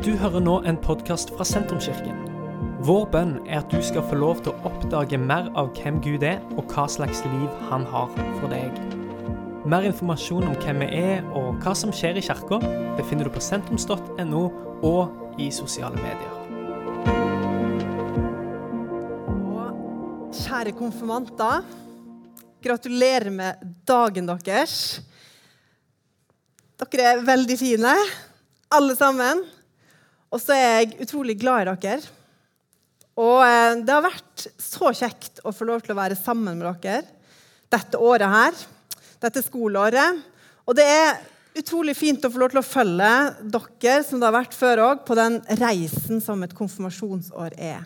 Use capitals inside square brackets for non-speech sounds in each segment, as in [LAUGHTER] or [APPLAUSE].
Du hører nå en podkast fra Sentrumskirken. Vår bønn er at du skal få lov til å oppdage mer av hvem Gud er, og hva slags liv han har for deg. Mer informasjon om hvem vi er og hva som skjer i kirka, befinner du på sentrums.no og i sosiale medier. Og kjære konfirmanter, gratulerer med dagen deres. Dere er veldig fine, alle sammen. Og så er jeg utrolig glad i dere. Og eh, det har vært så kjekt å få lov til å være sammen med dere dette året her. Dette skoleåret. Og det er utrolig fint å få lov til å følge dere som det har vært før òg, på den reisen som et konfirmasjonsår er.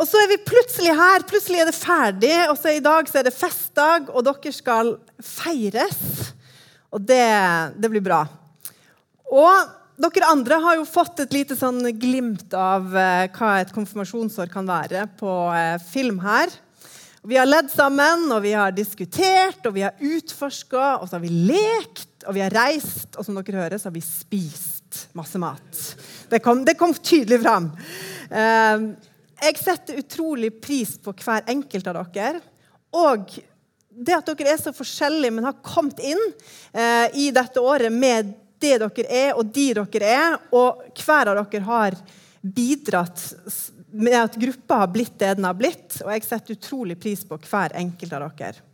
Og så er vi plutselig her. Plutselig er det ferdig. Og så i dag så er det festdag, og dere skal feires. Og det, det blir bra. Og dere andre har jo fått et lite sånn glimt av eh, hva et konfirmasjonsår kan være på eh, film her. Vi har ledd sammen, og vi har diskutert, og vi har utforska, og så har vi lekt, og vi har reist, og som dere hører, så har vi spist masse mat. Det kom, det kom tydelig fram. Eh, jeg setter utrolig pris på hver enkelt av dere. Og det at dere er så forskjellige, men har kommet inn eh, i dette året med det dere er, og de dere er. Og hver av dere har bidratt med at gruppa har blitt det den har blitt. Og jeg setter utrolig pris på hver enkelt av dere.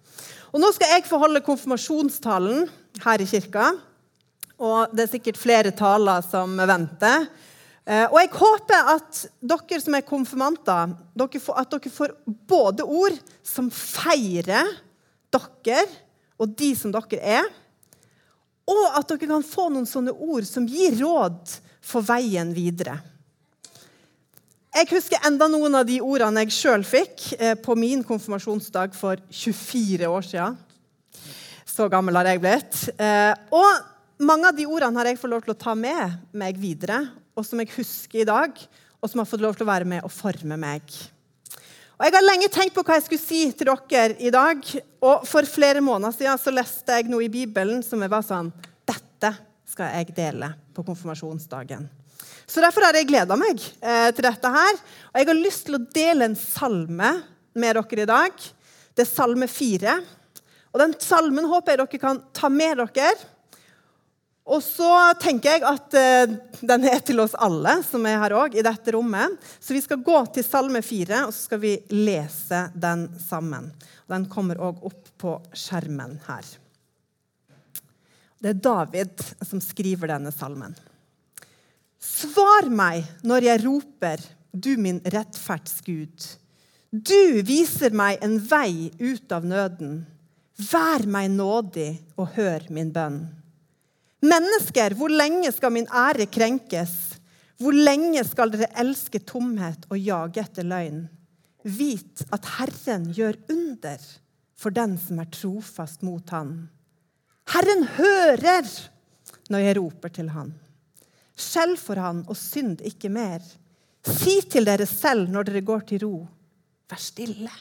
Og Nå skal jeg få holde konfirmasjonstalen her i kirka. Og det er sikkert flere taler som venter. Eh, og jeg håper at dere som er konfirmanter, at dere får både ord som feirer dere og de som dere er, og at dere kan få noen sånne ord som gir råd for veien videre. Jeg husker enda noen av de ordene jeg sjøl fikk eh, på min konfirmasjonsdag for 24 år siden. Så gammel har jeg blitt. Eh, og mange av de ordene har jeg fått lov til å ta med meg videre, og som jeg husker i dag, og som har fått lov til å være med og forme meg. Og Jeg har lenge tenkt på hva jeg skulle si til dere i dag. Og For flere måneder siden så leste jeg noe i Bibelen som jeg var sånn Dette skal jeg dele på konfirmasjonsdagen. Så Derfor har jeg gleda meg eh, til dette her. Og jeg har lyst til å dele en salme med dere i dag. Det er salme fire. Og Den salmen håper jeg dere kan ta med dere og så tenker jeg at uh, den er til oss alle som er her òg, i dette rommet. Så vi skal gå til Salme 4, og så skal vi lese den sammen. Den kommer òg opp på skjermen her. Det er David som skriver denne salmen. Svar meg når jeg roper, du min rettferdsgud. Du viser meg en vei ut av nøden. Vær meg nådig og hør min bønn. Mennesker, hvor lenge skal min ære krenkes? Hvor lenge skal dere elske tomhet og jage etter løgn? Vit at Herren gjør under for den som er trofast mot Han. Herren hører når jeg roper til Han. Skjell for Han og synd ikke mer. Si til dere selv når dere går til ro, vær stille.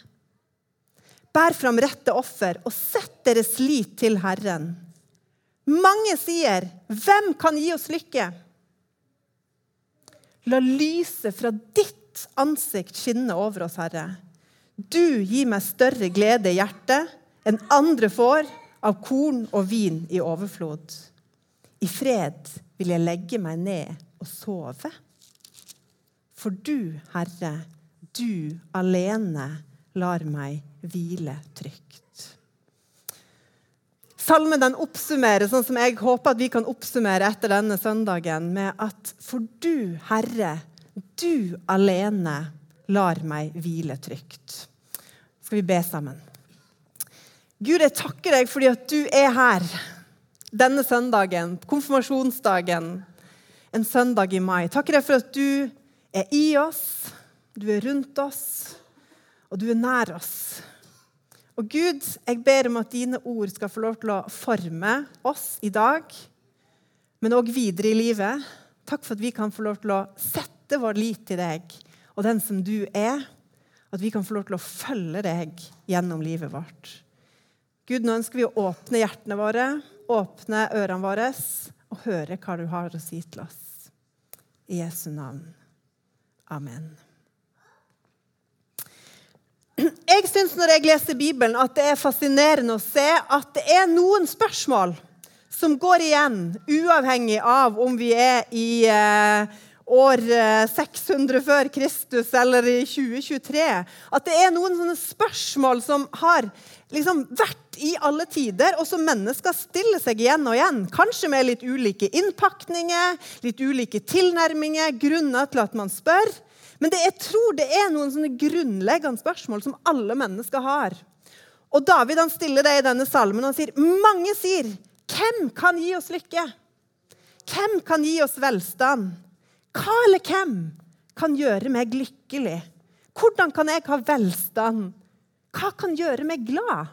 Bær fram rette offer og sett deres lit til Herren. Mange sier, 'Hvem kan gi oss lykke?' La lyset fra ditt ansikt skinne over oss, Herre. Du gir meg større glede i hjertet enn andre får av korn og vin i overflod. I fred vil jeg legge meg ned og sove. For du, Herre, du alene lar meg hvile trygt. Salmen den oppsummerer sånn som jeg håper at vi kan oppsummere etter denne søndagen, med at for du, Herre, du alene lar meg hvile trygt. Skal vi be sammen? Gud, jeg takker deg fordi at du er her denne søndagen, konfirmasjonsdagen, en søndag i mai. Takker deg for at du er i oss, du er rundt oss, og du er nær oss. Og Gud, jeg ber om at dine ord skal få lov til å forme oss i dag, men òg videre i livet. Takk for at vi kan få lov til å sette vår lit til deg og den som du er. At vi kan få lov til å følge deg gjennom livet vårt. Gud, nå ønsker vi å åpne hjertene våre, åpne ørene våre og høre hva du har å si til oss. I Jesu navn. Amen. Jeg syns når jeg leser Bibelen, at det er fascinerende å se at det er noen spørsmål som går igjen, uavhengig av om vi er i eh, år 600 eh, før Kristus eller i 2023. At det er noen sånne spørsmål som har liksom vært i alle tider, og som mennesker stiller seg igjen og igjen. Kanskje med litt ulike innpakninger, litt ulike tilnærminger, grunner til at man spør. Men det, jeg tror det er noen sånne grunnleggende spørsmål som alle mennesker har. Og David han stiller det i denne salmen og sier mange sier, 'Hvem kan gi oss lykke?' Hvem kan gi oss velstand? Hva eller hvem kan gjøre meg lykkelig? Hvordan kan jeg ha velstand? Hva kan gjøre meg glad?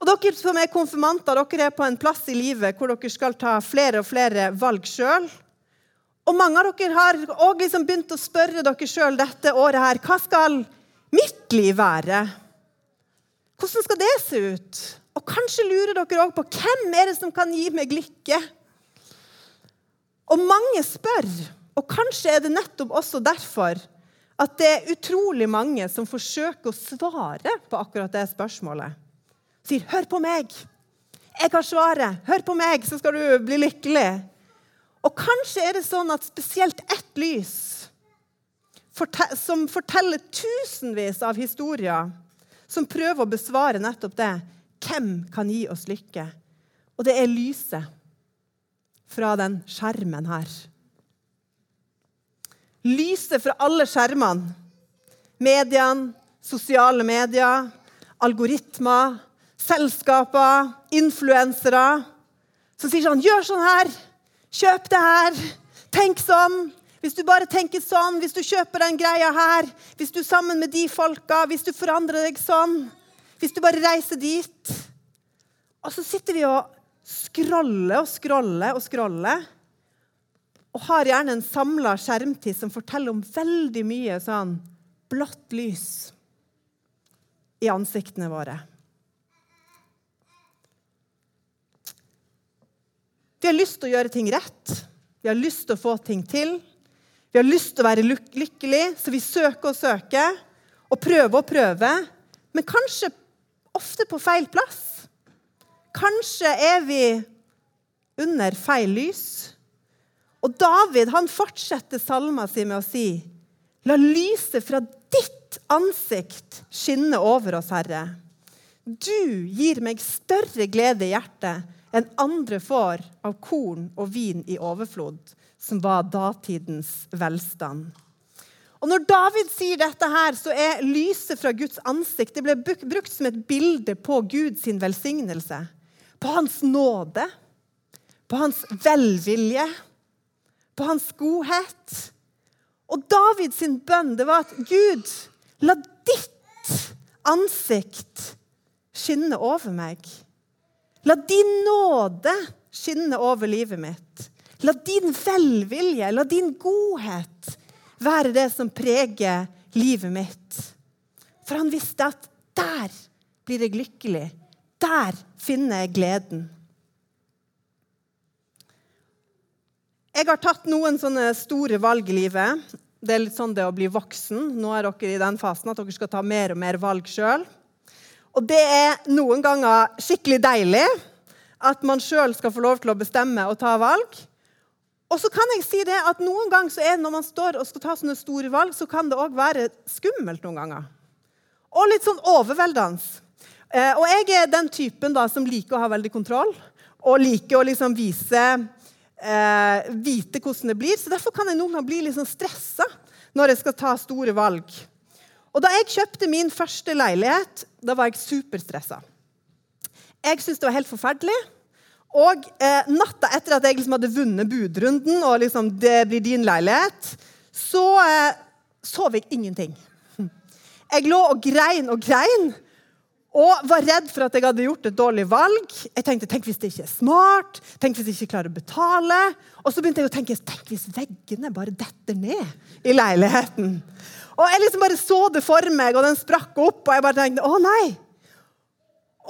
Og Dere som er konfirmanter, dere er på en plass i livet hvor dere skal ta flere og flere valg sjøl. Og mange av dere har også liksom begynt å spørre dere sjøl dette året her, hva skal mitt liv være? Hvordan skal det se ut? Og kanskje lurer dere òg på hvem er det som kan gi meg lykke? Og mange spør, og kanskje er det nettopp også derfor at det er utrolig mange som forsøker å svare på akkurat det spørsmålet. Sier 'hør på meg'. Jeg har svaret. Hør på meg, så skal du bli lykkelig. Og kanskje er det sånn at spesielt ett lys, som forteller tusenvis av historier, som prøver å besvare nettopp det Hvem kan gi oss lykke? Og det er lyset fra den skjermen her. Lyset fra alle skjermene. Mediene, sosiale medier, algoritmer, selskaper, influensere. Som sier sånn Gjør sånn her! Kjøp det her! Tenk sånn! Hvis du bare tenker sånn, hvis du kjøper den greia her, hvis du er sammen med de folka, hvis du forandrer deg sånn, hvis du bare reiser dit Og så sitter vi og scroller og scroller og scroller. Og har gjerne en samla skjermtid som forteller om veldig mye sånn blått lys i ansiktene våre. Vi har lyst til å gjøre ting rett. Vi har lyst til å få ting til. Vi har lyst til å være lykkelig, så vi søker og søker og prøver og prøver. Men kanskje ofte på feil plass. Kanskje er vi under feil lys. Og David han fortsetter salma si med å si La lyset fra ditt ansikt skinne over oss, Herre. Du gir meg større glede i hjertet enn andre får av korn og vin i overflod, som var datidens velstand. Og Når David sier dette, her, så er lyset fra Guds ansikt det ble brukt som et bilde på Guds velsignelse. På hans nåde, på hans velvilje, på hans godhet. Og Davids bønn det var at Gud, la ditt ansikt skinne over meg. La din nåde skinne over livet mitt. La din velvilje, la din godhet være det som preger livet mitt. For han visste at der blir jeg lykkelig. Der finner jeg gleden. Jeg har tatt noen sånne store valg i livet. Det er litt sånn det å bli voksen. Nå er dere i den fasen at dere skal ta mer og mer valg sjøl. Og det er noen ganger skikkelig deilig at man sjøl skal få lov til å bestemme og ta valg. Og så kan jeg si det at noen ganger så er det når man står og skal ta sånne store valg, så kan det òg være skummelt noen ganger. Og litt sånn overveldende. Eh, og jeg er den typen da som liker å ha veldig kontroll og liker å liksom vise eh, vite hvordan det blir. Så derfor kan jeg noen ganger bli litt sånn stressa når jeg skal ta store valg. Og Da jeg kjøpte min første leilighet, da var jeg superstressa. Jeg syntes det var helt forferdelig. Og eh, natta etter at jeg liksom hadde vunnet budrunden, og liksom, det blir din leilighet, så eh, sov jeg ingenting. Jeg lå og grein og grein og var redd for at jeg hadde gjort et dårlig valg. Jeg tenkte, Tenk hvis det ikke er smart? Tenk hvis jeg ikke klarer å betale? Og så begynte jeg å tenke tenk hvis veggene bare detter ned i leiligheten. Og Jeg liksom bare så det for meg, og den sprakk opp, og jeg bare tenkte å nei.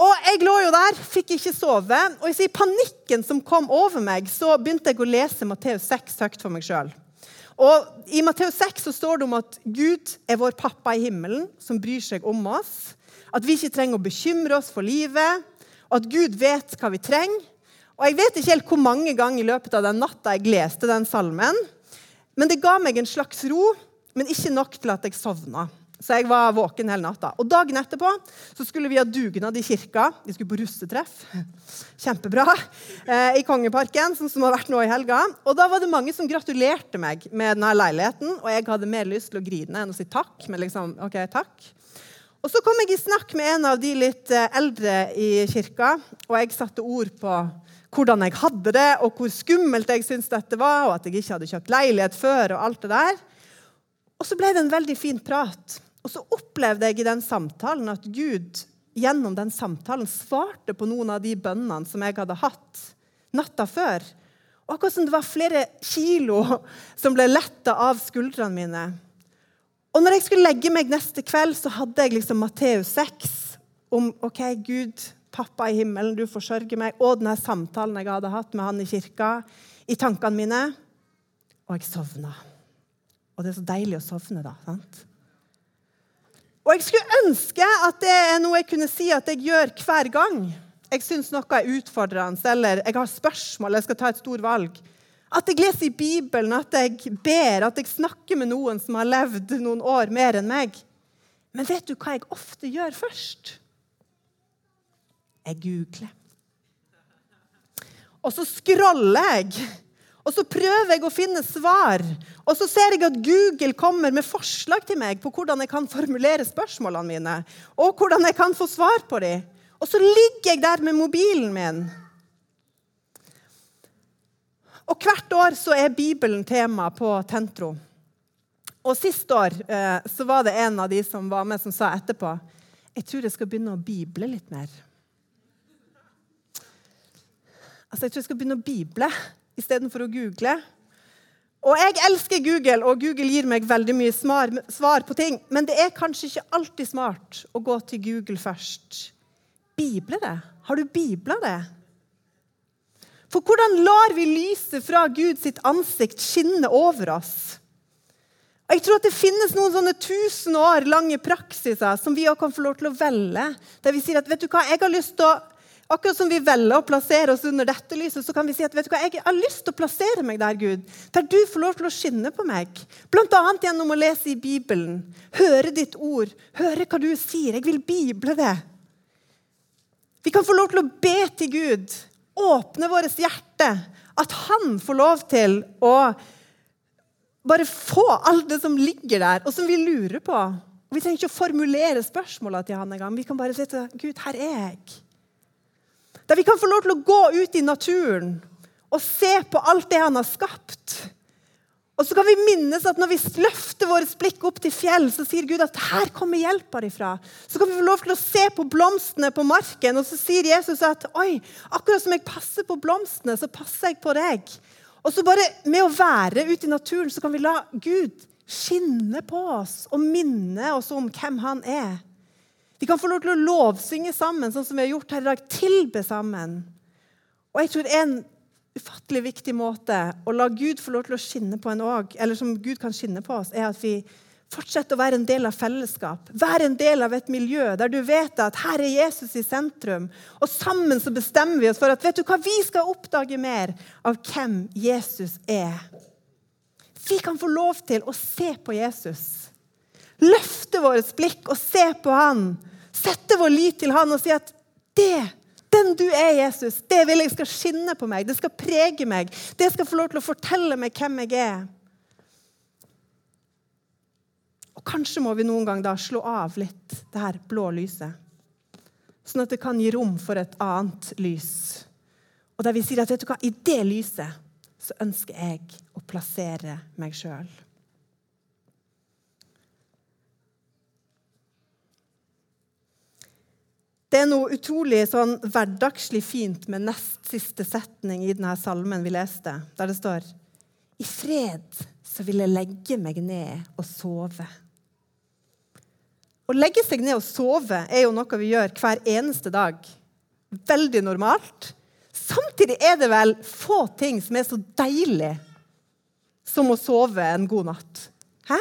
Og jeg lå jo der, fikk ikke sove. Og i panikken som kom over meg, så begynte jeg å lese Matteus 6 høyt for meg sjøl. Og I Matteus 6 så står det om at Gud er vår pappa i himmelen, som bryr seg om oss. At vi ikke trenger å bekymre oss for livet, og at Gud vet hva vi trenger. Og Jeg vet ikke helt hvor mange ganger i løpet av den natta jeg leste den salmen, men det ga meg en slags ro, men ikke nok til at jeg sovna. Så jeg var våken hele natta. Og Dagen etterpå så skulle vi ha dugnad i kirka. Vi skulle på russetreff. [LAUGHS] Kjempebra. Eh, I Kongeparken, sånn som har vært nå i helga. Og Da var det mange som gratulerte meg med denne leiligheten. Og jeg hadde mer lyst til å grine enn å si takk. Men liksom, ok, takk. Og Så kom jeg i snakk med en av de litt eh, eldre i kirka, og jeg satte ord på hvordan jeg hadde det, og hvor skummelt jeg syntes dette var, og at jeg ikke hadde kjøpt leilighet før. Og alt det der. Og så ble det en veldig fin prat. Og så opplevde jeg i den samtalen at Gud gjennom den samtalen svarte på noen av de bønnene som jeg hadde hatt natta før. Og akkurat som det var flere kilo som ble letta av skuldrene mine. Og når jeg skulle legge meg neste kveld, så hadde jeg liksom Matteus 6 om OK, Gud, pappa i himmelen, du forsørger meg, og denne samtalen jeg hadde hatt med han i kirka, i tankene mine. Og jeg sovna. Og det er så deilig å sovne da. sant? Og jeg skulle ønske at det er noe jeg kunne si at jeg gjør hver gang jeg syns noe er utfordrende, eller jeg har spørsmål, eller jeg skal ta et stort valg. At jeg leser i Bibelen, at jeg ber, at jeg snakker med noen som har levd noen år mer enn meg. Men vet du hva jeg ofte gjør først? Jeg googler. Og så scroller jeg. Og så prøver jeg å finne svar. Og så ser jeg at Google kommer med forslag til meg på hvordan jeg kan formulere spørsmålene mine, og hvordan jeg kan få svar på dem. Og så ligger jeg der med mobilen min og Hvert år så er Bibelen tema på Tentro. Og Sist år eh, så var det en av de som var med, som sa etterpå jeg tror jeg skal begynne å bible litt mer. Altså, Jeg tror jeg skal begynne å bible istedenfor å google. Og jeg elsker Google, og Google gir meg veldig mye svar, på ting. Men det er kanskje ikke alltid smart å gå til Google først. Bible det? Har du bibla det? For hvordan lar vi lyset fra Guds ansikt skinne over oss? Og jeg tror at Det finnes noen sånne tusen år lange praksiser som vi kan få lov til å velge. Der vi sier at vet du hva, jeg har lyst til å, Akkurat som vi velger å plassere oss under dette lyset, så kan vi si at vet du hva, jeg har lyst til å plassere meg der, Gud. Der du får lov til å skinne på meg. Bl.a. gjennom å lese i Bibelen. Høre ditt ord. Høre hva du sier. Jeg vil bible det. Vi kan få lov til å be til Gud åpne vårt hjerte, at han får lov til å bare få alt det som ligger der, og som vi lurer på. Og Vi trenger ikke å formulere spørsmåla til han engang. Vi kan bare si til Gud, her er jeg. Der vi kan få lov til å gå ut i naturen og se på alt det han har skapt. Og så kan vi minnes at Når vi løfter vårt blikk opp til fjell, så sier Gud at her kommer hjelpa ifra. Så kan vi få lov til å se på blomstene på marken, og så sier Jesus at oi, akkurat som jeg passer på blomstene, så passer jeg på deg. Og så bare Med å være ute i naturen så kan vi la Gud skinne på oss og minne oss om hvem han er. Vi kan få lov til å lovsynge sammen, sånn som vi har gjort her i dag. Tilbe sammen. Og jeg tror en ufattelig viktig måte å la Gud få lov til å skinne på en òg, eller som Gud kan skinne på oss, er at vi fortsetter å være en del av fellesskap. Være en del av et miljø der du vet at her er Jesus i sentrum. Og sammen så bestemmer vi oss for at vet du hva, vi skal oppdage mer av hvem Jesus er. Vi kan få lov til å se på Jesus. Løfte vårt blikk og se på han. Sette vår lit til han og si at det den du er, Jesus, det vil jeg skal skinne på meg. Det skal prege meg. Det skal få lov til å fortelle meg hvem jeg er. Og Kanskje må vi noen gang da slå av litt det her blå lyset, sånn at det kan gi rom for et annet lys. Og der vi sier at vet du hva, i det lyset så ønsker jeg å plassere meg sjøl. Det er noe utrolig sånn hverdagslig fint med nest siste setning i denne salmen vi leste, der det står I fred så vil jeg legge meg ned og sove. Å legge seg ned og sove er jo noe vi gjør hver eneste dag. Veldig normalt. Samtidig er det vel få ting som er så deilig som å sove en god natt. Hæ?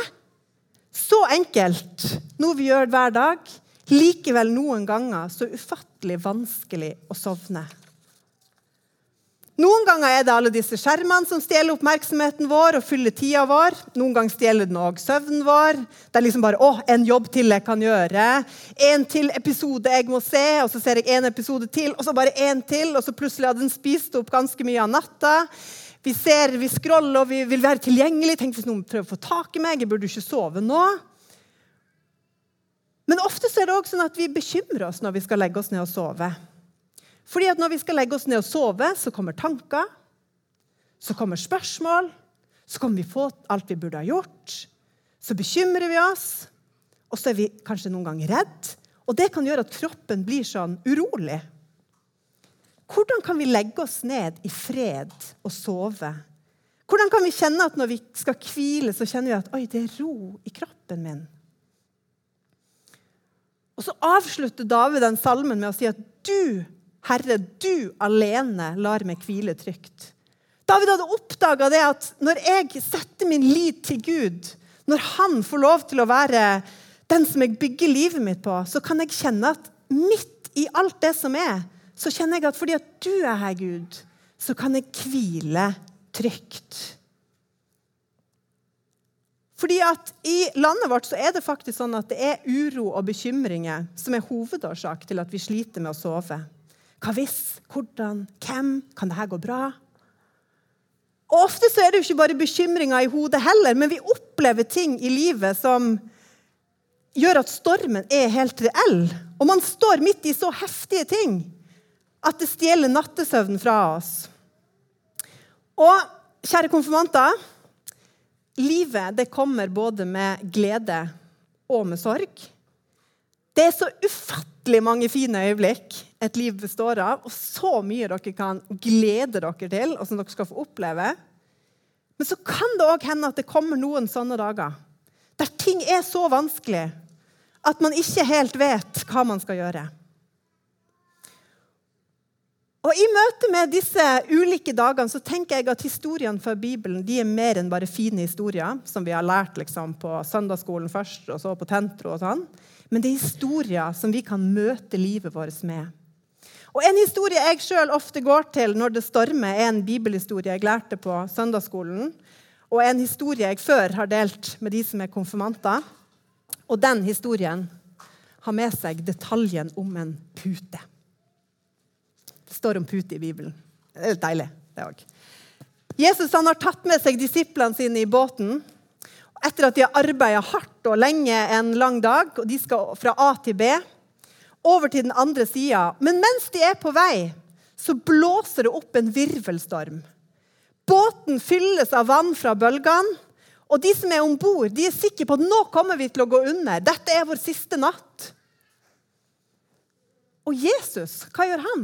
Så enkelt, noe vi gjør hver dag. Likevel noen ganger så ufattelig vanskelig å sovne. Noen ganger er det alle disse skjermene som stjeler oppmerksomheten vår og fyller tida vår. Noen ganger stjeler den òg søvnen vår. Det er liksom bare 'Å, en jobb til jeg kan gjøre'. En til episode jeg må se, og så ser jeg en episode til, og så bare en til, og så plutselig hadde den spist opp ganske mye av natta. Vi ser, vi scroller, og vi vil være tilgjengelig. Tenk hvis noen prøver å få tak i meg. Jeg burde ikke sove nå. Men ofte er det også sånn at vi bekymrer oss når vi skal legge oss ned og sove. Fordi at når vi skal legge oss ned og sove, så kommer tanker, så kommer spørsmål, så kommer vi få alt vi burde ha gjort. Så bekymrer vi oss, og så er vi kanskje noen ganger redd. Og det kan gjøre at kroppen blir sånn urolig. Hvordan kan vi legge oss ned i fred og sove? Hvordan kan vi kjenne at når vi skal hvile, så kjenner vi at oi, det er ro i kroppen min? Og så avslutter David den salmen med å si at du Herre, du alene lar meg hvile trygt. David hadde oppdaga det at når jeg setter min lit til Gud, når han får lov til å være den som jeg bygger livet mitt på, så kan jeg kjenne at midt i alt det som er, så kjenner jeg at fordi at du er her, Gud, så kan jeg hvile trygt. Fordi at I landet vårt så er det faktisk sånn at det er uro og bekymringer som er hovedårsak til at vi sliter med å sove. Hva hvis? Hvordan? Hvem? Kan dette gå bra? Og Ofte så er det jo ikke bare bekymringer i hodet heller, men vi opplever ting i livet som gjør at stormen er helt reell. Og man står midt i så heftige ting at det stjeler nattesøvnen fra oss. Og kjære konfirmanter, livet det kommer både med glede og med sorg. Det er så ufattelig mange fine øyeblikk et liv består av, og så mye dere kan glede dere til, og som dere skal få oppleve. Men så kan det òg hende at det kommer noen sånne dager der ting er så vanskelig at man ikke helt vet hva man skal gjøre. Og I møte med disse ulike dagene så tenker jeg at historiene fra Bibelen de er mer enn bare fine historier, som vi har lært liksom, på søndagsskolen først, og så på Tentro. og sånn. Men det er historier som vi kan møte livet vårt med. Og En historie jeg sjøl ofte går til når det stormer, er en bibelhistorie jeg lærte på søndagsskolen. Og en historie jeg før har delt med de som er konfirmanter. Og den historien har med seg detaljen om en pute. Det står om pute i Bibelen. Det er litt deilig, det òg. Jesus har tatt med seg disiplene sine i båten etter at de har arbeida hardt og lenge en lang dag. og De skal fra A til B over til den andre sida. Men mens de er på vei, så blåser det opp en virvelstorm. Båten fylles av vann fra bølgene. Og de som er om bord, er sikre på at nå kommer vi til å gå under. Dette er vår siste natt. Og Jesus, hva gjør han?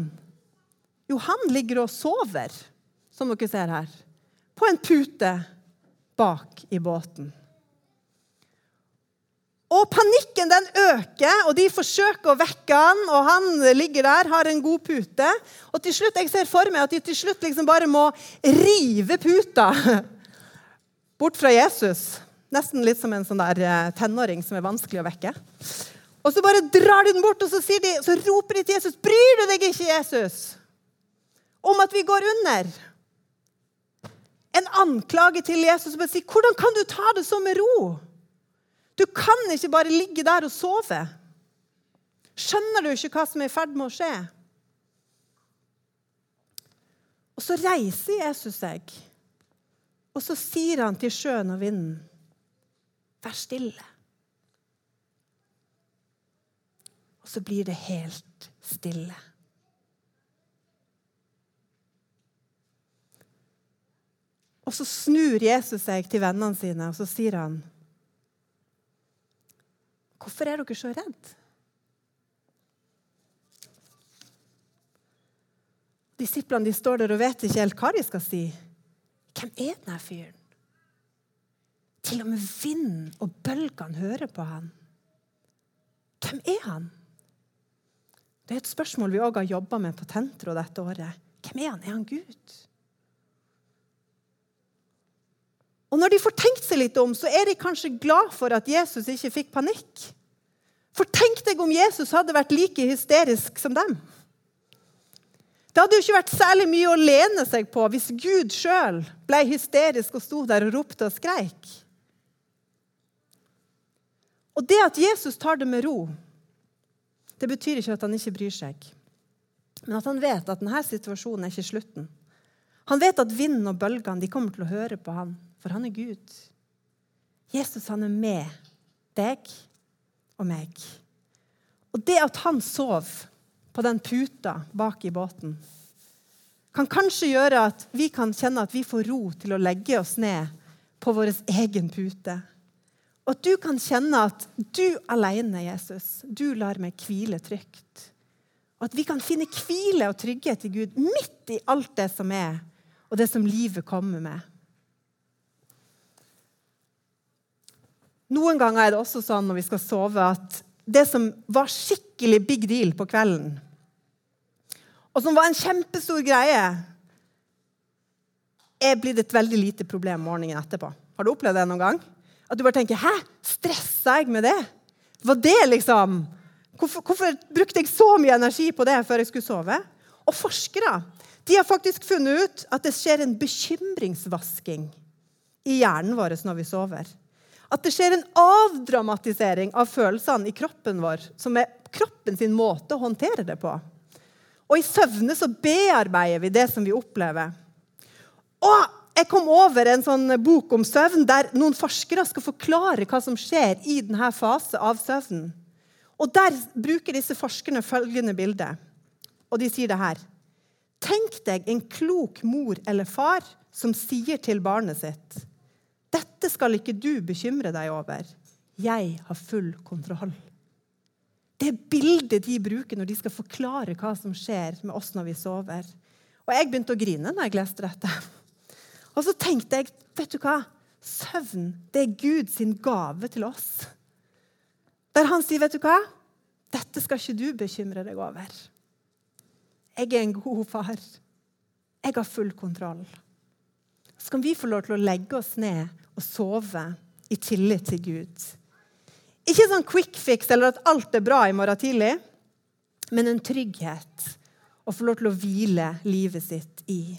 Jo, han ligger og sover, som dere ser her, på en pute bak i båten. Og panikken den øker, og de forsøker å vekke han, og han ligger der, har en god pute. Og til slutt, Jeg ser for meg at de til slutt liksom bare må rive puta [LAUGHS] bort fra Jesus. Nesten litt som en sånn der eh, tenåring som er vanskelig å vekke. Og så bare drar de den bort, og så, de, så roper de til Jesus. Bryr du deg ikke, Jesus, om at vi går under? En anklage til Jesus som bare si, 'Hvordan kan du ta det så med ro?' Du kan ikke bare ligge der og sove. Skjønner du ikke hva som er i ferd med å skje? Og så reiser Jesus seg, og så sier han til sjøen og vinden, vær stille. Og så blir det helt stille. Og så snur Jesus seg til vennene sine og så sier han, Hvorfor er dere så redde? Disiplene de står der og vet ikke helt hva de skal si. Hvem er denne fyren? Til og med vinden og bølgene hører på han. Hvem er han? Det er et spørsmål vi òg har jobba med på Tentro dette året. Hvem er han? Er han Gud? Og når de får tenkt seg litt om, så er de kanskje glad for at Jesus ikke fikk panikk. For tenk deg om Jesus hadde vært like hysterisk som dem. Det hadde jo ikke vært særlig mye å lene seg på hvis Gud sjøl ble hysterisk og sto der og ropte og skreik. Og det at Jesus tar det med ro, det betyr ikke at han ikke bryr seg. Men at han vet at denne situasjonen er ikke slutten. Han vet at vinden og bølgene de kommer til å høre på ham, for han er Gud. Jesus han er med deg og meg. Og det at han sov på den puta bak i båten, kan kanskje gjøre at vi kan kjenne at vi får ro til å legge oss ned på vår egen pute. Og at du kan kjenne at du alene, Jesus, du lar meg hvile trygt. Og at vi kan finne hvile og trygghet i Gud midt i alt det som er, og det som livet kommer med. Noen ganger er det også sånn når vi skal sove, at det som var skikkelig big deal på kvelden, og som var en kjempestor greie, er blitt et veldig lite problem morgenen etterpå. Har du opplevd det noen gang? At du bare tenker 'Hæ, stressa jeg med det?' Var det liksom hvorfor, hvorfor, brukte jeg så mye energi på det før jeg skulle sove? Og forskere de har faktisk funnet ut at det skjer en bekymringsvasking i hjernen vår når vi sover. At det skjer en avdramatisering av følelsene i kroppen vår, som er kroppen sin måte å håndtere det på. Og i søvne så bearbeider vi det som vi opplever. Og jeg kom over en sånn bok om søvn der noen forskere skal forklare hva som skjer i denne fase av søvnen. Og Der bruker disse forskerne følgende bilde. Og de sier det her. Tenk deg en klok mor eller far som sier til barnet sitt Dette skal ikke du bekymre deg over. Jeg har full kontroll. Det er bildet de bruker når de skal forklare hva som skjer med oss når vi sover. Og jeg begynte å grine når jeg leste dette. Og så tenkte jeg vet du hva? Søvn det er Guds gave til oss. Der han sier, 'Vet du hva? Dette skal ikke du bekymre deg over.' Jeg er en god far. Jeg har full kontroll. Så kan vi få lov til å legge oss ned og sove i tillit til Gud. Ikke sånn quick fix eller at alt er bra i morgen tidlig, men en trygghet å få lov til å hvile livet sitt i.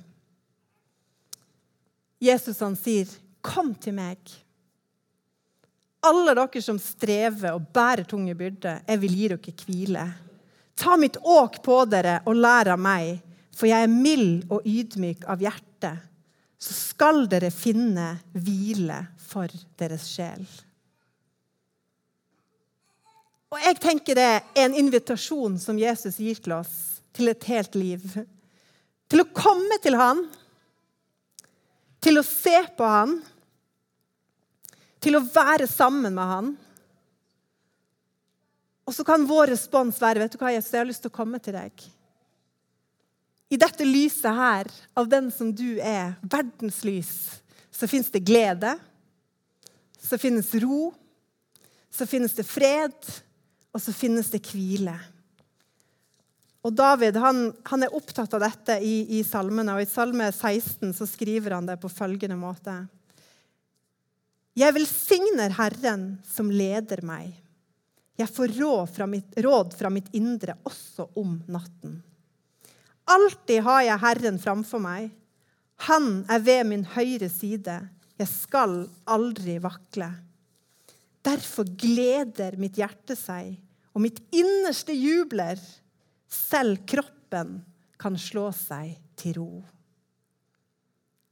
Jesus han sier, 'Kom til meg.' Alle dere som strever og bærer tunge byrder, jeg vil gi dere hvile. Ta mitt åk på dere og lær av meg, for jeg er mild og ydmyk av hjerte. Så skal dere finne hvile for deres sjel. Og jeg tenker Det er en invitasjon som Jesus gir til oss til et helt liv. Til å komme til han, til å se på han, til å være sammen med han. Og så kan vår respons være vet du hva, Jesus, jeg har lyst til å komme til deg. I dette lyset her, av den som du er, verdenslys, så fins det glede, så finnes ro, så finnes det fred, og så finnes det hvile. Og David han, han er opptatt av dette i, i, salmene, og i Salme 16 så skriver han det på følgende måte. Jeg velsigner Herren som leder meg. Jeg får råd fra, mitt, råd fra mitt indre også om natten. Alltid har jeg Herren framfor meg. Han er ved min høyre side. Jeg skal aldri vakle. Derfor gleder mitt hjerte seg og mitt innerste jubler. Selv kroppen kan slå seg til ro.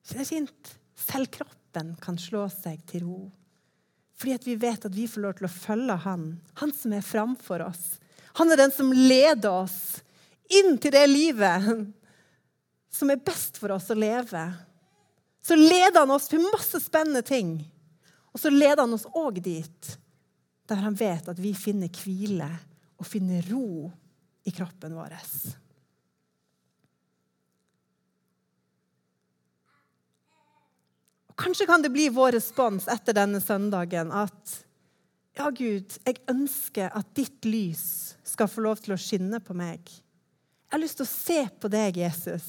Så det fint? Selv kroppen kan slå seg til ro. Fordi vi vet at vi får lov til å følge Han, han som er framfor oss. Han er den som leder oss inn til det livet som er best for oss å leve. Så leder han oss til masse spennende ting. Og så leder han oss òg dit der han vet at vi finner hvile og finner ro i kroppen vår. Og kanskje kan det bli vår respons etter denne søndagen at Ja, Gud, jeg ønsker at ditt lys skal få lov til å skinne på meg. Jeg har lyst til å se på deg, Jesus.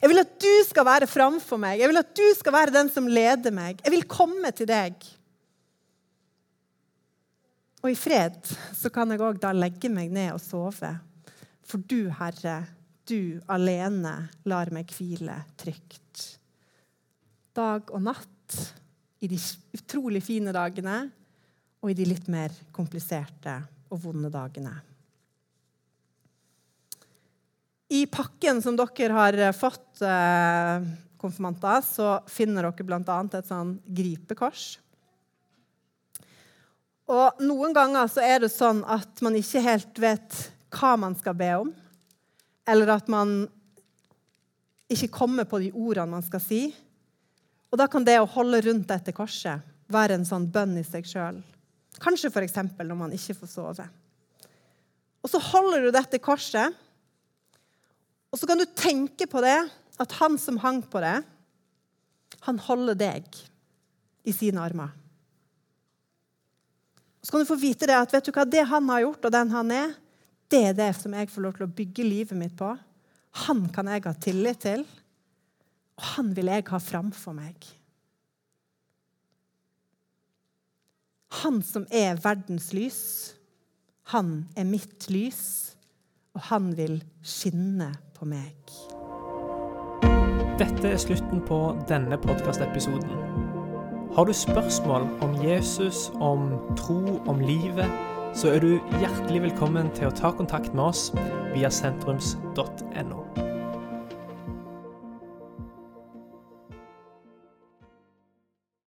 Jeg vil at du skal være framfor meg. Jeg vil at du skal være den som leder meg. Jeg vil komme til deg. Og i fred så kan jeg òg da legge meg ned og sove. For du, Herre, du alene lar meg hvile trygt. Dag og natt, i de utrolig fine dagene og i de litt mer kompliserte og vonde dagene. I pakken som dere har fått, eh, konfirmanter, så finner dere bl.a. et sånn gripekors. Og Noen ganger så er det sånn at man ikke helt vet hva man skal be om. Eller at man ikke kommer på de ordene man skal si. Og Da kan det å holde rundt dette korset være en sånn bønn i seg sjøl. Kanskje f.eks. når man ikke får sove. Og Så holder du dette korset, og så kan du tenke på det at han som hang på det, han holder deg i sine armer. Så kan du få vite det at vet du hva, det han har gjort, og den han er, det er det som jeg får lov til å bygge livet mitt på. Han kan jeg ha tillit til, og han vil jeg ha framfor meg. Han som er verdens lys, han er mitt lys, og han vil skinne på meg. Dette er slutten på denne podkastepisoden. Har du spørsmål om Jesus, om tro, om livet, så er du hjertelig velkommen til å ta kontakt med oss via sentrums.no.